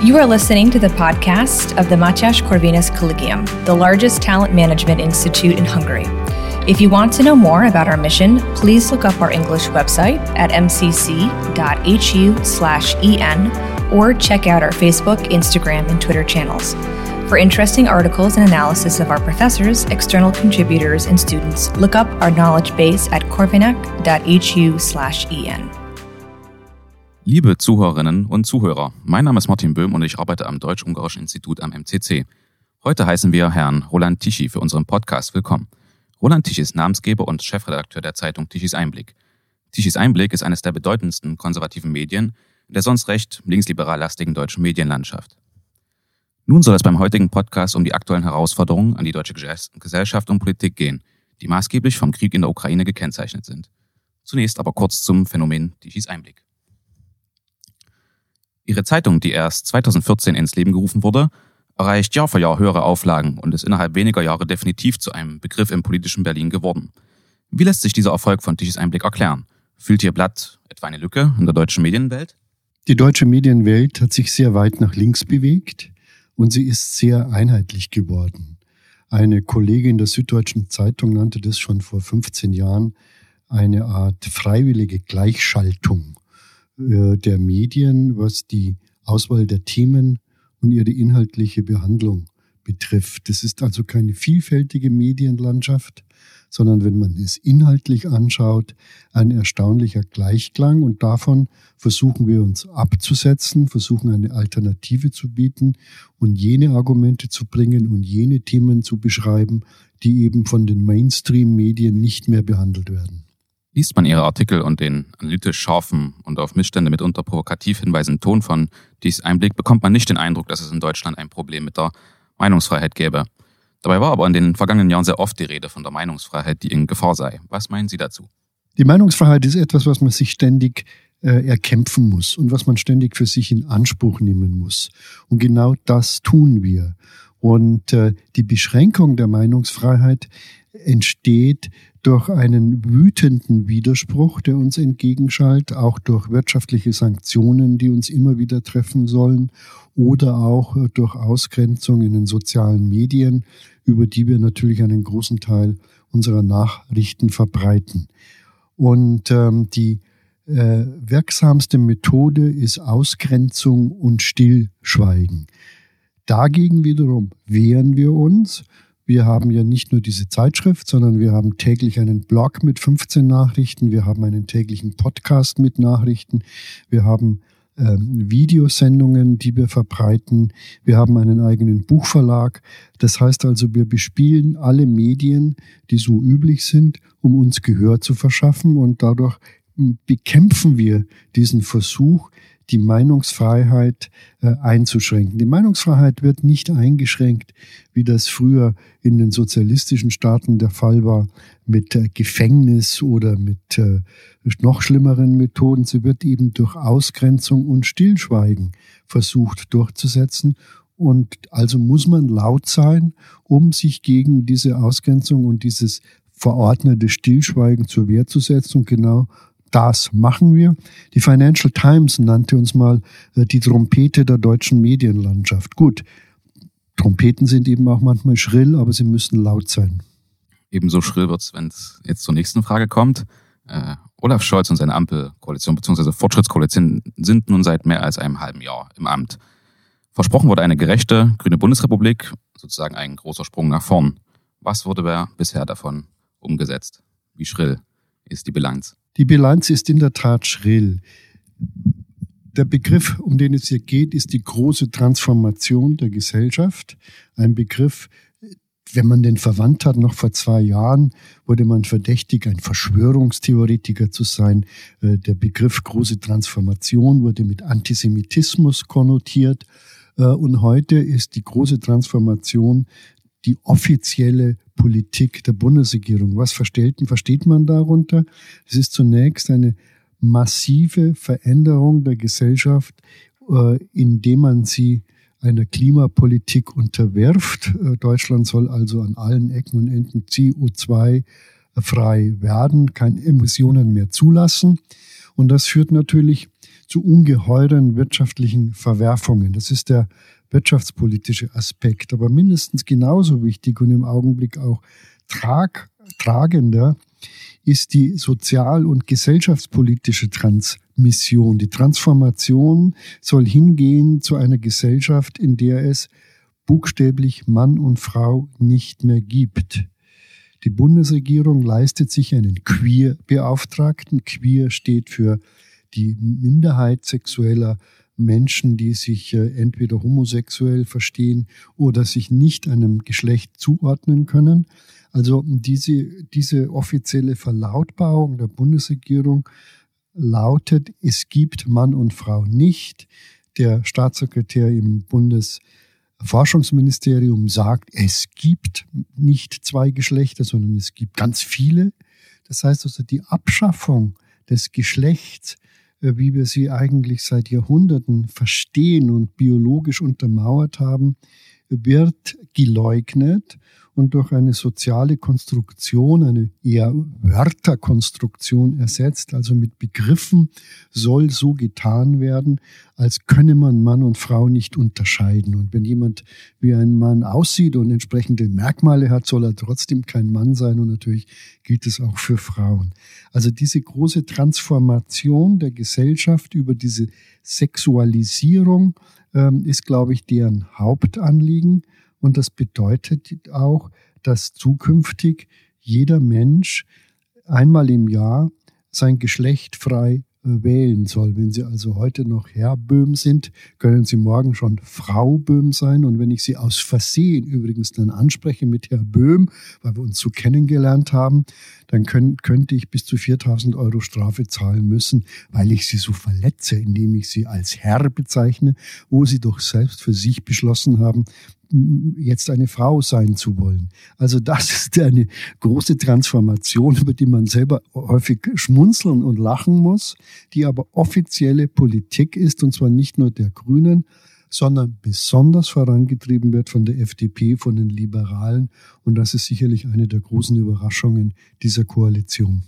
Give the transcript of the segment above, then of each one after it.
You are listening to the podcast of the Matyas Corvinus Collegium, the largest talent management institute in Hungary. If you want to know more about our mission, please look up our English website at mcc.hu/en or check out our Facebook, Instagram, and Twitter channels. For interesting articles and analysis of our professors, external contributors, and students, look up our knowledge base at corvinac.hu/en. Liebe Zuhörerinnen und Zuhörer, mein Name ist Martin Böhm und ich arbeite am Deutsch-Ungarischen Institut am MCC. Heute heißen wir Herrn Roland Tichy für unseren Podcast willkommen. Roland Tichy ist Namensgeber und Chefredakteur der Zeitung Tichys Einblick. Tichys Einblick ist eines der bedeutendsten konservativen Medien in der sonst recht linksliberal lastigen deutschen Medienlandschaft. Nun soll es beim heutigen Podcast um die aktuellen Herausforderungen an die deutsche Gesellschaft und Politik gehen, die maßgeblich vom Krieg in der Ukraine gekennzeichnet sind. Zunächst aber kurz zum Phänomen Tichys Einblick. Ihre Zeitung, die erst 2014 ins Leben gerufen wurde, erreicht Jahr für Jahr höhere Auflagen und ist innerhalb weniger Jahre definitiv zu einem Begriff im politischen Berlin geworden. Wie lässt sich dieser Erfolg von Tichys Einblick erklären? Fühlt Ihr Blatt etwa eine Lücke in der deutschen Medienwelt? Die deutsche Medienwelt hat sich sehr weit nach links bewegt und sie ist sehr einheitlich geworden. Eine Kollegin der Süddeutschen Zeitung nannte das schon vor 15 Jahren eine Art freiwillige Gleichschaltung der Medien, was die Auswahl der Themen und ihre inhaltliche Behandlung betrifft. Das ist also keine vielfältige Medienlandschaft, sondern wenn man es inhaltlich anschaut, ein erstaunlicher Gleichklang und davon versuchen wir uns abzusetzen, versuchen eine Alternative zu bieten und jene Argumente zu bringen und jene Themen zu beschreiben, die eben von den Mainstream-Medien nicht mehr behandelt werden. Liest man Ihre Artikel und den analytisch scharfen und auf Missstände mitunter provokativ hinweisenden Ton von dies Einblick, bekommt man nicht den Eindruck, dass es in Deutschland ein Problem mit der Meinungsfreiheit gäbe. Dabei war aber in den vergangenen Jahren sehr oft die Rede von der Meinungsfreiheit, die in Gefahr sei. Was meinen Sie dazu? Die Meinungsfreiheit ist etwas, was man sich ständig äh, erkämpfen muss und was man ständig für sich in Anspruch nehmen muss. Und genau das tun wir. Und äh, die Beschränkung der Meinungsfreiheit entsteht durch einen wütenden Widerspruch, der uns entgegenschallt, auch durch wirtschaftliche Sanktionen, die uns immer wieder treffen sollen, oder auch äh, durch Ausgrenzung in den sozialen Medien, über die wir natürlich einen großen Teil unserer Nachrichten verbreiten. Und ähm, die äh, wirksamste Methode ist Ausgrenzung und Stillschweigen. Dagegen wiederum wehren wir uns wir haben ja nicht nur diese Zeitschrift, sondern wir haben täglich einen Blog mit 15 Nachrichten. Wir haben einen täglichen Podcast mit Nachrichten. Wir haben ähm, Videosendungen, die wir verbreiten. Wir haben einen eigenen Buchverlag. Das heißt also, wir bespielen alle Medien, die so üblich sind, um uns Gehör zu verschaffen und dadurch hm, bekämpfen wir diesen Versuch, die Meinungsfreiheit äh, einzuschränken. Die Meinungsfreiheit wird nicht eingeschränkt, wie das früher in den sozialistischen Staaten der Fall war, mit äh, Gefängnis oder mit äh, noch schlimmeren Methoden. Sie wird eben durch Ausgrenzung und Stillschweigen versucht durchzusetzen. Und also muss man laut sein, um sich gegen diese Ausgrenzung und dieses verordnete Stillschweigen zur Wehr zu setzen. Und genau das machen wir. Die Financial Times nannte uns mal äh, die Trompete der deutschen Medienlandschaft. Gut, Trompeten sind eben auch manchmal schrill, aber sie müssen laut sein. Ebenso schrill wird es, wenn es jetzt zur nächsten Frage kommt. Äh, Olaf Scholz und seine Ampelkoalition bzw. Fortschrittskoalition sind nun seit mehr als einem halben Jahr im Amt. Versprochen wurde eine gerechte grüne Bundesrepublik, sozusagen ein großer Sprung nach vorn. Was wurde bisher davon umgesetzt? Wie schrill ist die Bilanz? Die Bilanz ist in der Tat schrill. Der Begriff, um den es hier geht, ist die große Transformation der Gesellschaft. Ein Begriff, wenn man den verwandt hat, noch vor zwei Jahren wurde man verdächtig, ein Verschwörungstheoretiker zu sein. Äh, der Begriff große Transformation wurde mit Antisemitismus konnotiert. Äh, und heute ist die große Transformation die offizielle Politik der Bundesregierung. Was versteht, versteht man darunter? Es ist zunächst eine massive Veränderung der Gesellschaft, äh, indem man sie einer Klimapolitik unterwirft. Äh, Deutschland soll also an allen Ecken und Enden CO2 frei werden, keine Emissionen mehr zulassen. Und das führt natürlich zu ungeheuren wirtschaftlichen Verwerfungen. Das ist der wirtschaftspolitische Aspekt. Aber mindestens genauso wichtig und im Augenblick auch trag, tragender ist die sozial- und gesellschaftspolitische Transmission. Die Transformation soll hingehen zu einer Gesellschaft, in der es buchstäblich Mann und Frau nicht mehr gibt. Die Bundesregierung leistet sich einen Queer-Beauftragten. Queer steht für die Minderheit sexueller Menschen, die sich äh, entweder homosexuell verstehen oder sich nicht einem Geschlecht zuordnen können. Also diese, diese offizielle Verlautbarung der Bundesregierung lautet, es gibt Mann und Frau nicht. Der Staatssekretär im Bundesforschungsministerium sagt, es gibt nicht zwei Geschlechter, sondern es gibt ganz viele. Das heißt also, die Abschaffung des Geschlechts wie wir sie eigentlich seit Jahrhunderten verstehen und biologisch untermauert haben, wird geleugnet und durch eine soziale Konstruktion, eine eher Wörterkonstruktion ersetzt. Also mit Begriffen soll so getan werden, als könne man Mann und Frau nicht unterscheiden. Und wenn jemand wie ein Mann aussieht und entsprechende Merkmale hat, soll er trotzdem kein Mann sein. Und natürlich gilt es auch für Frauen. Also diese große Transformation der Gesellschaft über diese Sexualisierung ähm, ist, glaube ich, deren Hauptanliegen. Und das bedeutet auch, dass zukünftig jeder Mensch einmal im Jahr sein Geschlecht frei äh, wählen soll. Wenn Sie also heute noch Herr Böhm sind, können Sie morgen schon Frau Böhm sein. Und wenn ich Sie aus Versehen übrigens dann anspreche mit Herr Böhm, weil wir uns so kennengelernt haben, dann können, könnte ich bis zu 4000 Euro Strafe zahlen müssen, weil ich Sie so verletze, indem ich Sie als Herr bezeichne, wo Sie doch selbst für sich beschlossen haben, jetzt eine Frau sein zu wollen. Also das ist eine große Transformation, über die man selber häufig schmunzeln und lachen muss, die aber offizielle Politik ist, und zwar nicht nur der Grünen, sondern besonders vorangetrieben wird von der FDP, von den Liberalen. Und das ist sicherlich eine der großen Überraschungen dieser Koalition.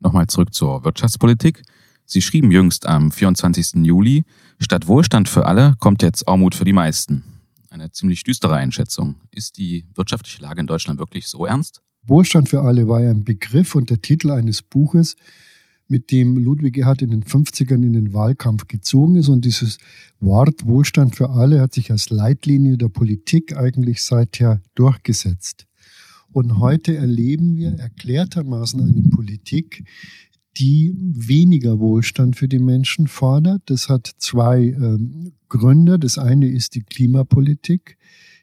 Nochmal zurück zur Wirtschaftspolitik. Sie schrieben jüngst am 24. Juli, statt Wohlstand für alle kommt jetzt Armut für die meisten eine ziemlich düstere Einschätzung. Ist die wirtschaftliche Lage in Deutschland wirklich so ernst? Wohlstand für alle war ja ein Begriff und der Titel eines Buches, mit dem Ludwig Erhard in den 50ern in den Wahlkampf gezogen ist. Und dieses Wort Wohlstand für alle hat sich als Leitlinie der Politik eigentlich seither durchgesetzt. Und heute erleben wir erklärtermaßen eine Politik, die weniger Wohlstand für die Menschen fordert. Das hat zwei ähm, Gründe. Das eine ist die Klimapolitik.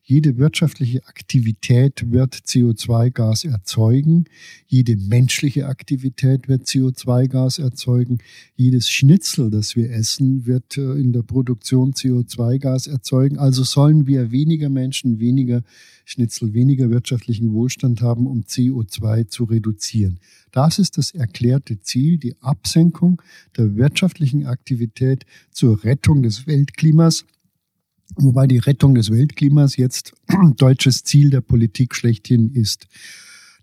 Jede wirtschaftliche Aktivität wird CO2-Gas erzeugen. Jede menschliche Aktivität wird CO2-Gas erzeugen. Jedes Schnitzel, das wir essen, wird äh, in der Produktion CO2-Gas erzeugen. Also sollen wir weniger Menschen, weniger Schnitzel, weniger wirtschaftlichen Wohlstand haben, um CO2 zu reduzieren. Das ist das erklärte Ziel, die Absenkung der wirtschaftlichen Aktivität zur Rettung des Weltklimas wobei die Rettung des Weltklimas jetzt deutsches Ziel der Politik schlechthin ist.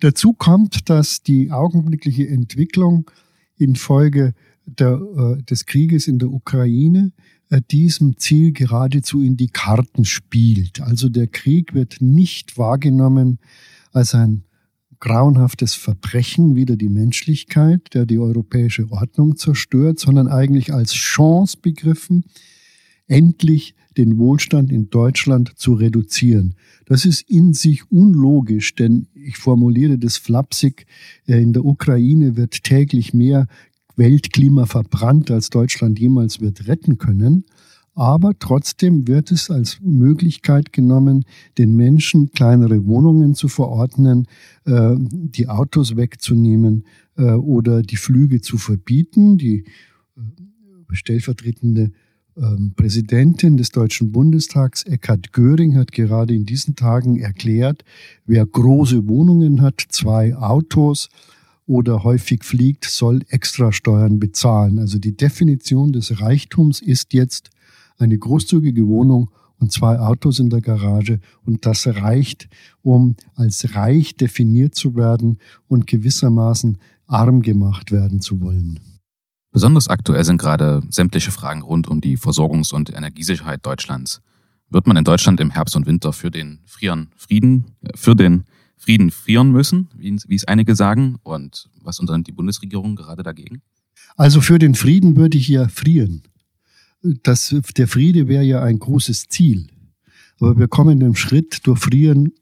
Dazu kommt, dass die augenblickliche Entwicklung infolge der, äh, des Krieges in der Ukraine äh, diesem Ziel geradezu in die Karten spielt. Also der Krieg wird nicht wahrgenommen als ein grauenhaftes Verbrechen wider die Menschlichkeit, der die europäische Ordnung zerstört, sondern eigentlich als Chance begriffen, endlich den Wohlstand in Deutschland zu reduzieren. Das ist in sich unlogisch, denn ich formuliere das flapsig, äh, in der Ukraine wird täglich mehr Weltklima verbrannt, als Deutschland jemals wird retten können. Aber trotzdem wird es als Möglichkeit genommen, den Menschen kleinere Wohnungen zu verordnen, äh, die Autos wegzunehmen äh, oder die Flüge zu verbieten. Die stellvertretende Präsidentin des Deutschen Bundestags, Eckhard Göring, hat gerade in diesen Tagen erklärt, wer große Wohnungen hat, zwei Autos oder häufig fliegt, soll Extrasteuern bezahlen. Also die Definition des Reichtums ist jetzt eine großzügige Wohnung und zwei Autos in der Garage. Und das reicht, um als reich definiert zu werden und gewissermaßen arm gemacht werden zu wollen. Besonders aktuell sind gerade sämtliche Fragen rund um die Versorgungs- und Energiesicherheit Deutschlands. Wird man in Deutschland im Herbst und Winter für den Frieren Frieden, äh, für den Frieden frieren müssen, wie, es einige sagen? Und was unternimmt die Bundesregierung gerade dagegen? Also für den Frieden würde ich ja frieren. Das, der Friede wäre ja ein großes Ziel. Aber wir kommen dem Schritt durch Frieren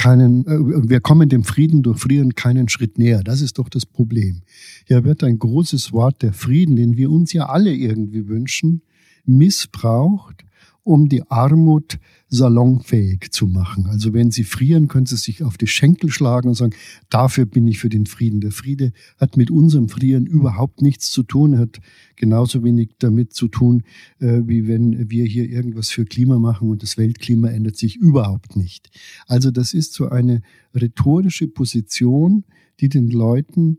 keinen, äh, wir kommen dem Frieden durch Frieren keinen Schritt näher. Das ist doch das Problem. Hier wird ein großes Wort der Frieden, den wir uns ja alle irgendwie wünschen, missbraucht um die Armut salonfähig zu machen. Also wenn Sie frieren, können Sie sich auf die Schenkel schlagen und sagen, dafür bin ich für den Frieden. Der Friede hat mit unserem Frieren überhaupt nichts zu tun, hat genauso wenig damit zu tun, äh, wie wenn wir hier irgendwas für Klima machen und das Weltklima ändert sich überhaupt nicht. Also das ist so eine rhetorische Position, die den Leuten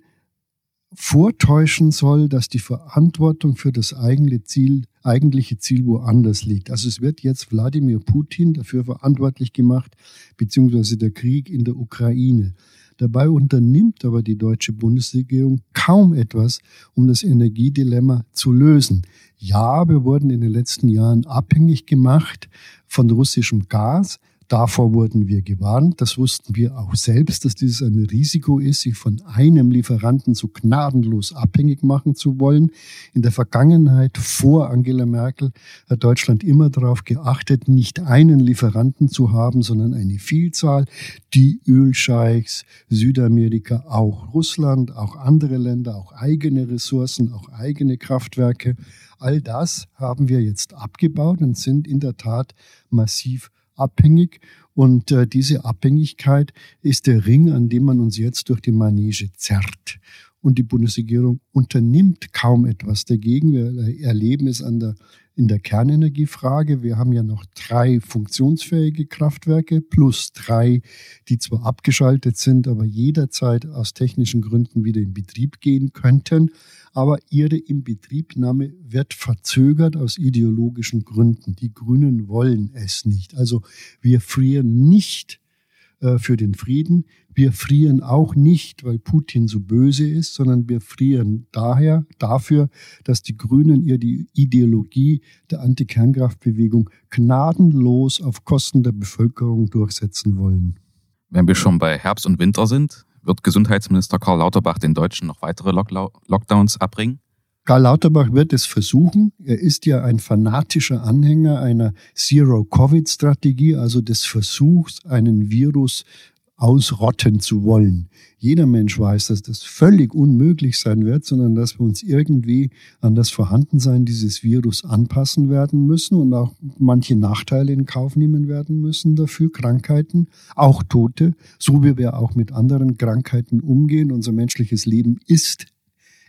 vortäuschen soll, dass die Verantwortung für das eigene Ziel, eigentliche Ziel woanders liegt. Also es wird jetzt Wladimir Putin dafür verantwortlich gemacht, beziehungsweise der Krieg in der Ukraine. Dabei unternimmt aber die deutsche Bundesregierung kaum etwas, um das Energiedilemma zu lösen. Ja, wir wurden in den letzten Jahren abhängig gemacht von russischem Gas. Davor wurden wir gewarnt. Das wussten wir auch selbst, dass dieses ein Risiko ist, sich von einem Lieferanten so gnadenlos abhängig machen zu wollen. In der Vergangenheit vor Angela Merkel hat Deutschland immer darauf geachtet, nicht einen Lieferanten zu haben, sondern eine Vielzahl. Die Ölscheichs, Südamerika, auch Russland, auch andere Länder, auch eigene Ressourcen, auch eigene Kraftwerke. All das haben wir jetzt abgebaut und sind in der Tat massiv abhängig. Und äh, diese Abhängigkeit ist der Ring, an dem man uns jetzt durch die Manege zerrt. Und die Bundesregierung unternimmt kaum etwas dagegen. Wir erleben es an der, in der Kernenergiefrage. Wir haben ja noch drei funktionsfähige Kraftwerke plus drei, die zwar abgeschaltet sind, aber jederzeit aus technischen Gründen wieder in Betrieb gehen könnten aber ihre Inbetriebnahme wird verzögert aus ideologischen Gründen. Die Grünen wollen es nicht. Also wir frieren nicht äh, für den Frieden. Wir frieren auch nicht, weil Putin so böse ist, sondern wir frieren daher dafür, dass die Grünen ihr die Ideologie der Antikernkraftbewegung gnadenlos auf Kosten der Bevölkerung durchsetzen wollen. Wenn wir schon bei Herbst und Winter sind, wird Gesundheitsminister Karl Lauterbach den Deutschen noch weitere Lock Lockdowns abbringen? Karl Lauterbach wird es versuchen. Er ist ja ein fanatischer Anhänger einer Zero-Covid-Strategie, also des Versuchs, einen Virus ausrotten zu wollen. Jeder Mensch weiß, dass das völlig unmöglich sein wird, sondern dass wir uns irgendwie an das Vorhandensein dieses Virus anpassen werden müssen und auch manche Nachteile in Kauf nehmen werden müssen dafür, Krankheiten, auch Tote, so wie wir auch mit anderen Krankheiten umgehen. Unser menschliches Leben ist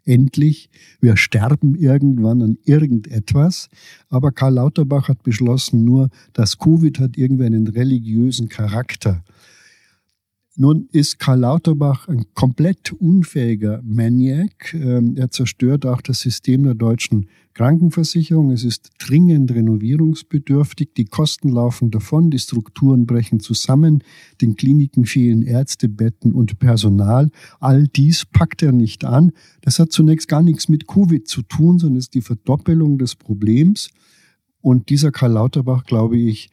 endlich. Wir sterben irgendwann an irgendetwas. Aber Karl Lauterbach hat beschlossen, nur das Covid hat irgendwie einen religiösen Charakter. Nun ist Karl Lauterbach ein komplett unfähiger Maniac. Ähm, er zerstört auch das System der deutschen Krankenversicherung. Es ist dringend renovierungsbedürftig. Die Kosten laufen davon, die Strukturen brechen zusammen, den Kliniken fehlen Ärztebetten und Personal. All dies packt er nicht an. Das hat zunächst gar nichts mit Covid zu tun, sondern ist die Verdoppelung des Problems. Und dieser Karl Lauterbach, glaube ich,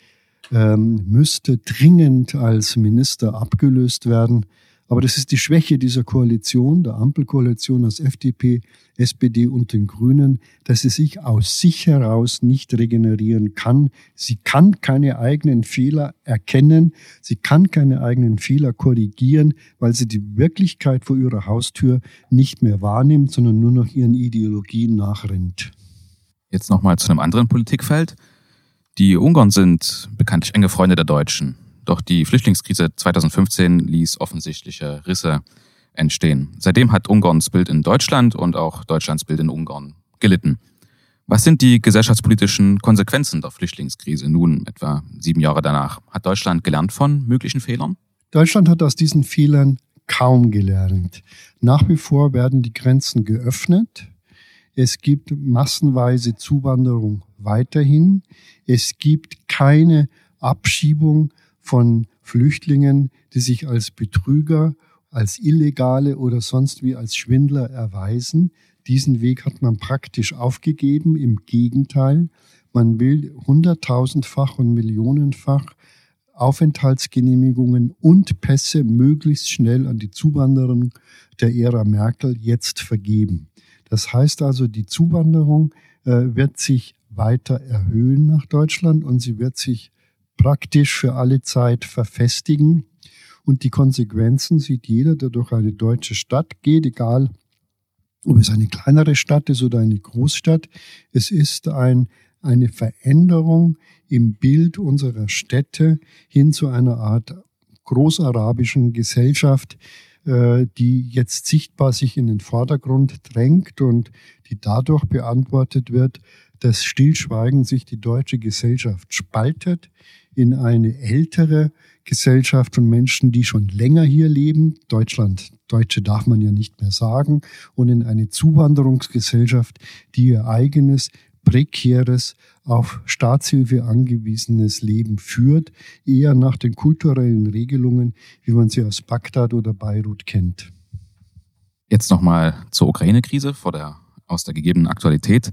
ähm, müsste dringend als Minister abgelöst werden. Aber das ist die Schwäche dieser Koalition, der Ampelkoalition aus FDP, SPD und den Grünen, dass sie sich aus sich heraus nicht regenerieren kann. Sie kann keine eigenen Fehler erkennen, sie kann keine eigenen Fehler korrigieren, weil sie die Wirklichkeit vor ihrer Haustür nicht mehr wahrnimmt, sondern nur noch ihren Ideologien nachrennt. Jetzt nochmal zu einem anderen Politikfeld. Die Ungarn sind bekanntlich enge Freunde der Deutschen. Doch die Flüchtlingskrise 2015 ließ offensichtliche Risse entstehen. Seitdem hat Ungarns Bild in Deutschland und auch Deutschlands Bild in Ungarn gelitten. Was sind die gesellschaftspolitischen Konsequenzen der Flüchtlingskrise nun, etwa sieben Jahre danach? Hat Deutschland gelernt von möglichen Fehlern? Deutschland hat aus diesen Fehlern kaum gelernt. Nach wie vor werden die Grenzen geöffnet. Es gibt massenweise Zuwanderung weiterhin. Es gibt keine Abschiebung von Flüchtlingen, die sich als Betrüger, als Illegale oder sonst wie als Schwindler erweisen. Diesen Weg hat man praktisch aufgegeben. Im Gegenteil, man will hunderttausendfach und millionenfach Aufenthaltsgenehmigungen und Pässe möglichst schnell an die Zuwanderung der Ära Merkel jetzt vergeben. Das heißt also, die Zuwanderung äh, wird sich weiter erhöhen nach Deutschland und sie wird sich praktisch für alle Zeit verfestigen. Und die Konsequenzen sieht jeder, der durch eine deutsche Stadt geht, egal ob es eine kleinere Stadt ist oder eine Großstadt. Es ist ein, eine Veränderung im Bild unserer Städte hin zu einer Art großarabischen Gesellschaft, die jetzt sichtbar sich in den Vordergrund drängt und die dadurch beantwortet wird, dass stillschweigend sich die deutsche Gesellschaft spaltet in eine ältere Gesellschaft von Menschen, die schon länger hier leben. Deutschland, Deutsche darf man ja nicht mehr sagen. Und in eine Zuwanderungsgesellschaft, die ihr eigenes prekäres, auf Staatshilfe angewiesenes Leben führt, eher nach den kulturellen Regelungen, wie man sie aus Bagdad oder Beirut kennt. Jetzt nochmal zur Ukraine-Krise der, aus der gegebenen Aktualität.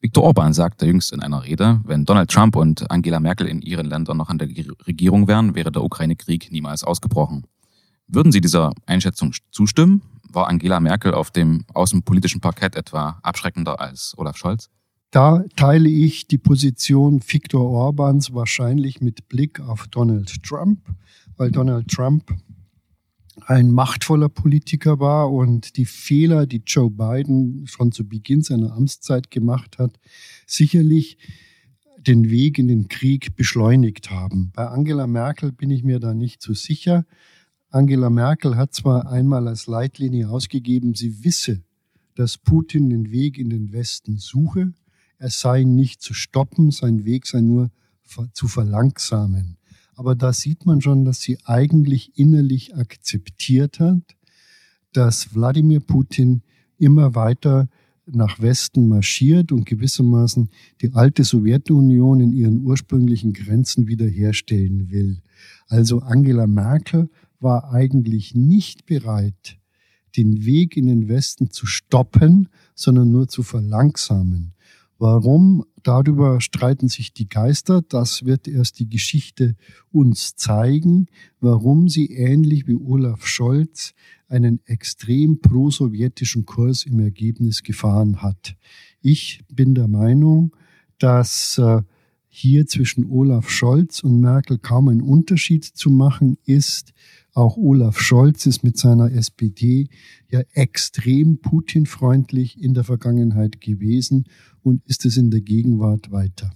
Viktor Orban sagte jüngst in einer Rede, wenn Donald Trump und Angela Merkel in ihren Ländern noch an der Regierung wären, wäre der Ukraine-Krieg niemals ausgebrochen. Würden Sie dieser Einschätzung zustimmen? War Angela Merkel auf dem außenpolitischen Parkett etwa abschreckender als Olaf Scholz? Da teile ich die Position Viktor Orbans wahrscheinlich mit Blick auf Donald Trump, weil Donald Trump ein machtvoller Politiker war und die Fehler, die Joe Biden schon zu Beginn seiner Amtszeit gemacht hat, sicherlich den Weg in den Krieg beschleunigt haben. Bei Angela Merkel bin ich mir da nicht so sicher. Angela Merkel hat zwar einmal als Leitlinie ausgegeben, sie wisse, dass Putin den Weg in den Westen suche, er sei nicht zu stoppen, sein Weg sei nur zu verlangsamen. Aber da sieht man schon, dass sie eigentlich innerlich akzeptiert hat, dass Wladimir Putin immer weiter nach Westen marschiert und gewissermaßen die alte Sowjetunion in ihren ursprünglichen Grenzen wiederherstellen will. Also Angela Merkel war eigentlich nicht bereit, den Weg in den Westen zu stoppen, sondern nur zu verlangsamen. Warum? Darüber streiten sich die Geister. Das wird erst die Geschichte uns zeigen, warum sie ähnlich wie Olaf Scholz einen extrem pro-sowjetischen Kurs im Ergebnis gefahren hat. Ich bin der Meinung, dass äh, hier zwischen Olaf Scholz und Merkel kaum ein Unterschied zu machen ist. Auch Olaf Scholz ist mit seiner SPD ja extrem Putin-freundlich in der Vergangenheit gewesen und ist es in der Gegenwart weiter.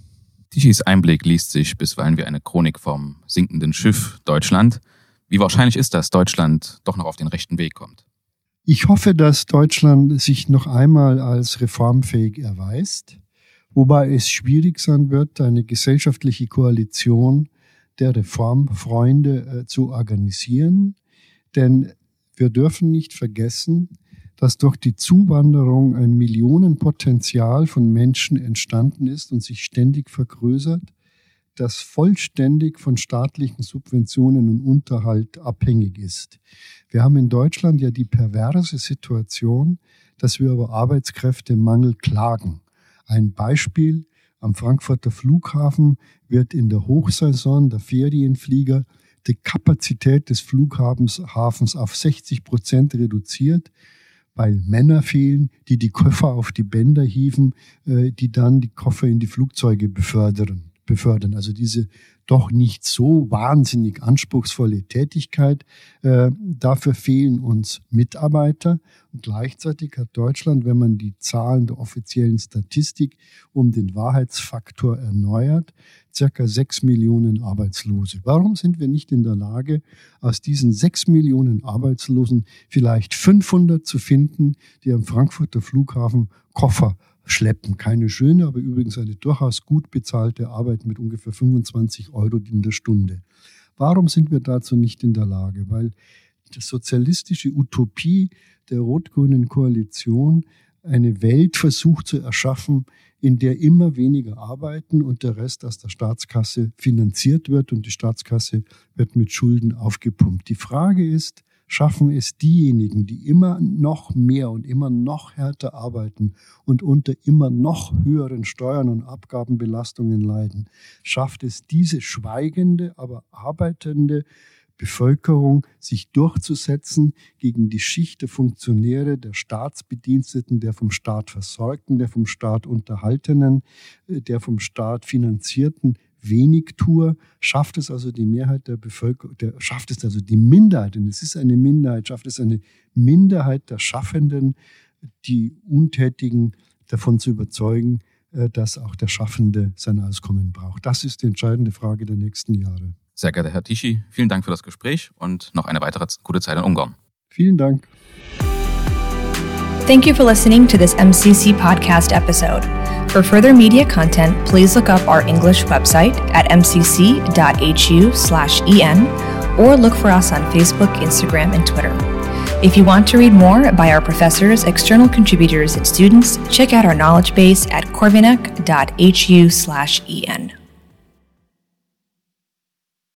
Tichys Einblick liest sich bisweilen wie eine Chronik vom sinkenden Schiff Deutschland. Wie wahrscheinlich ist, dass Deutschland doch noch auf den rechten Weg kommt? Ich hoffe, dass Deutschland sich noch einmal als reformfähig erweist, wobei es schwierig sein wird, eine gesellschaftliche Koalition der Reformfreunde äh, zu organisieren. Denn wir dürfen nicht vergessen, dass durch die Zuwanderung ein Millionenpotenzial von Menschen entstanden ist und sich ständig vergrößert, das vollständig von staatlichen Subventionen und Unterhalt abhängig ist. Wir haben in Deutschland ja die perverse Situation, dass wir über Arbeitskräftemangel klagen. Ein Beispiel, am Frankfurter Flughafen wird in der Hochsaison der Ferienflieger die Kapazität des Flughafens auf 60 Prozent reduziert, weil Männer fehlen, die die Koffer auf die Bänder hieven, äh, die dann die Koffer in die Flugzeuge befördern. Befördern. Also diese doch nicht so wahnsinnig anspruchsvolle Tätigkeit. Äh, dafür fehlen uns Mitarbeiter. Und gleichzeitig hat Deutschland, wenn man die Zahlen der offiziellen Statistik um den Wahrheitsfaktor erneuert, circa sechs Millionen Arbeitslose. Warum sind wir nicht in der Lage, aus diesen sechs Millionen Arbeitslosen vielleicht 500 zu finden, die am Frankfurter Flughafen Koffer schleppen. Keine schöne, aber übrigens eine durchaus gut bezahlte Arbeit mit ungefähr 25 Euro in der Stunde. Warum sind wir dazu nicht in der Lage? Weil die sozialistische Utopie der rot-grünen Koalition eine Welt versucht zu erschaffen, in der immer weniger arbeiten und der Rest aus der Staatskasse finanziert wird und die Staatskasse wird mit Schulden aufgepumpt. Die Frage ist, schaffen es diejenigen, die immer noch mehr und immer noch härter arbeiten und unter immer noch höheren Steuern und Abgabenbelastungen leiden, schafft es diese schweigende, aber arbeitende Bevölkerung, sich durchzusetzen gegen die Schicht der Funktionäre, der Staatsbediensteten, der vom Staat Versorgten, der vom Staat Unterhaltenen, äh, der vom Staat Finanzierten, Wenigtour, schafft es also die Mehrheit der Bevölkerung, der, schafft es also die Minderheit, und es ist eine Minderheit, schafft es eine Minderheit der Schaffenden, die Untätigen davon zu überzeugen, äh, dass auch der Schaffende sein Auskommen braucht. Das ist die entscheidende Frage der nächsten Jahre. Sehr geehrter Herr Tichy, vielen Dank für das Gespräch und noch eine weitere gute Zeit in Ungarn. Vielen Dank. Thank you for listening to this MCC podcast episode. For further media content, please look up our English website at mcc.hu/en or look for us on Facebook, Instagram, and Twitter. If you want to read more by our professors, external contributors, and students, check out our knowledge base at corvinac.hu/en.